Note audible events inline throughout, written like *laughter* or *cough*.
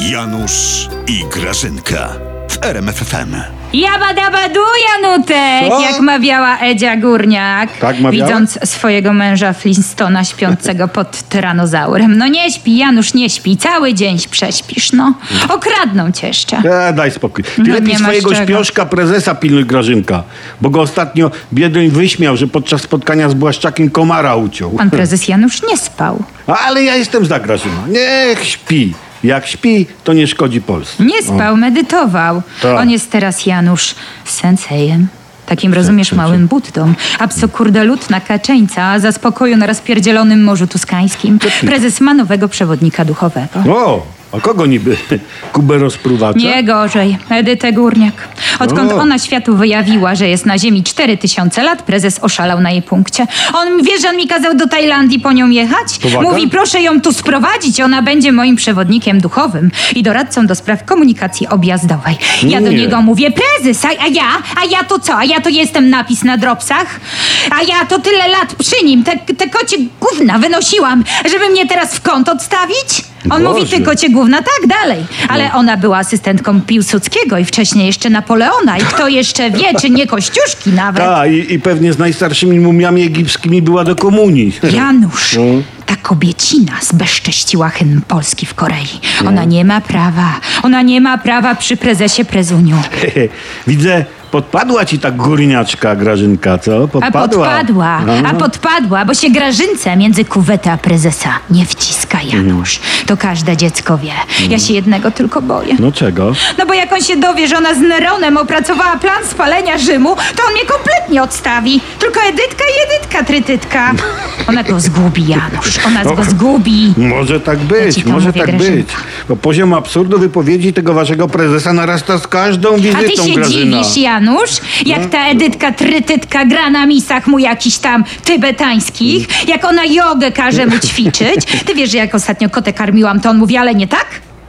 Janusz i Grażynka w RMFFM. Jabadabadu, Janutek! Co? Jak mawiała Edzia Górniak, Tak mawiała? widząc swojego męża Flintstona śpiącego pod tyranozaurem. No nie śpi, Janusz, nie śpi. Cały dzień prześpisz, no. Okradną cię jeszcze. E, daj spokój. Ty No, lepiej nie swojego czego. śpioszka prezesa pilnuj Grażynka, bo go ostatnio Biedroń wyśmiał, że podczas spotkania z Błaszczakiem komara uciął. Pan *laughs* prezes Janusz nie spał. Ale ja jestem za Grażyną. Niech śpi. Jak śpi, to nie szkodzi Polsce. Nie spał, medytował. Tak. On jest teraz Janusz sensejem. Takim rozumiesz małym buddą. A pso kurde lud na kaczeńca za spokoju na rozpierdzielonym Morzu Tuskańskim. Prezes ma nowego przewodnika duchowego. O, a kogo niby? Kubę rozpruwacza? Nie gorzej. Edytę Górniak. Odkąd O. ona światu wyjawiła, że jest na Ziemi 4000 lat, prezes oszalał na jej punkcie. On, wiesz, że on mi kazał do Tajlandii po nią jechać? Powaga? Mówi, proszę ją tu sprowadzić, ona będzie moim przewodnikiem duchowym i doradcą do spraw komunikacji objazdowej. Ja do Nie. niego mówię, prezes, a, a ja? A ja to co? A ja to jestem napis na dropsach? A ja to tyle lat przy nim, te, te kocie gówna wynosiłam, żeby mnie teraz w kąt odstawić? On mówi, Boże. ty kocie gówna, tak dalej. Ale ona była asystentką Piłsudskiego i wcześniej jeszcze Napoleona. I kto jeszcze wie, czy nie Kościuszki nawet. Ta, i, i pewnie z najstarszymi mumiami egipskimi była do komunii. Janusz, ta kobiecina zbezcześciła hymn Polski w Korei. Ona nie ma prawa. Ona nie ma prawa przy prezesie Prezuniu. Widzę, podpadła ci ta górniaczka Grażynka, co? A Podpadła. podpadła, No. a podpadła, bo się grażynce między kuwetę a prezesa nie wciska, Janusz. To każde dziecko wie. Ja się jednego tylko boję. No czego? No bo jak on się dowie, że ona z Neronem opracowała plan spalenia Rzymu, to on mnie kompletnie odstawi. Tylko Edytka i Edytka trytytka. *laughs* Ona go zgubi, Janusz. Ona go zgubi. Może tak Ja być, to może mówię, tak Grażynka. być. Bo poziom absurdu wypowiedzi tego waszego prezesa narasta z każdą A wizytą, ty się Grażyna. dziwisz, Janusz, jak ta Edytka trytytka gra na misach mu jakichś tam tybetańskich, jak ona jogę każe mu ćwiczyć. Ty wiesz, że jak ostatnio kotę karmiłam, to on mówi, ale nie tak?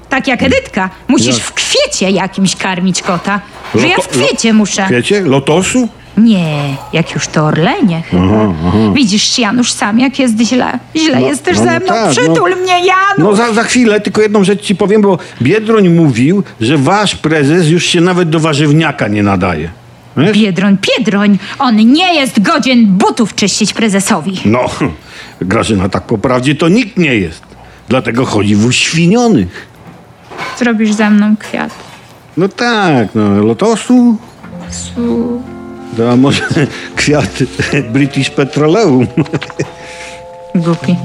Tak jak Edytka. Musisz Jak? w kwiecie jakimś karmić kota. Że ja w kwiecie muszę. Wiecie? Lotosu? Nie, jak już to orlenie chyba. Widzisz, Janusz, sam jak jest źle. Źle No, jesteś no, ze no mną. tak, Przytul no. mnie, Janusz. No za, za chwilę, tylko jedną rzecz ci powiem, bo Biedroń mówił, że wasz prezes już się nawet do warzywniaka nie nadaje. Wiesz? Biedroń, Biedroń, on nie jest godzien butów czyścić prezesowi. No, *laughs* Grażyna, tak po prawdzie to nikt nie jest. Dlatego chodzi w uświnionych. Zrobisz ze mną kwiat. No tak, no, lotosu, Su. To a może *laughs* kwiat British Petroleum. Głupi.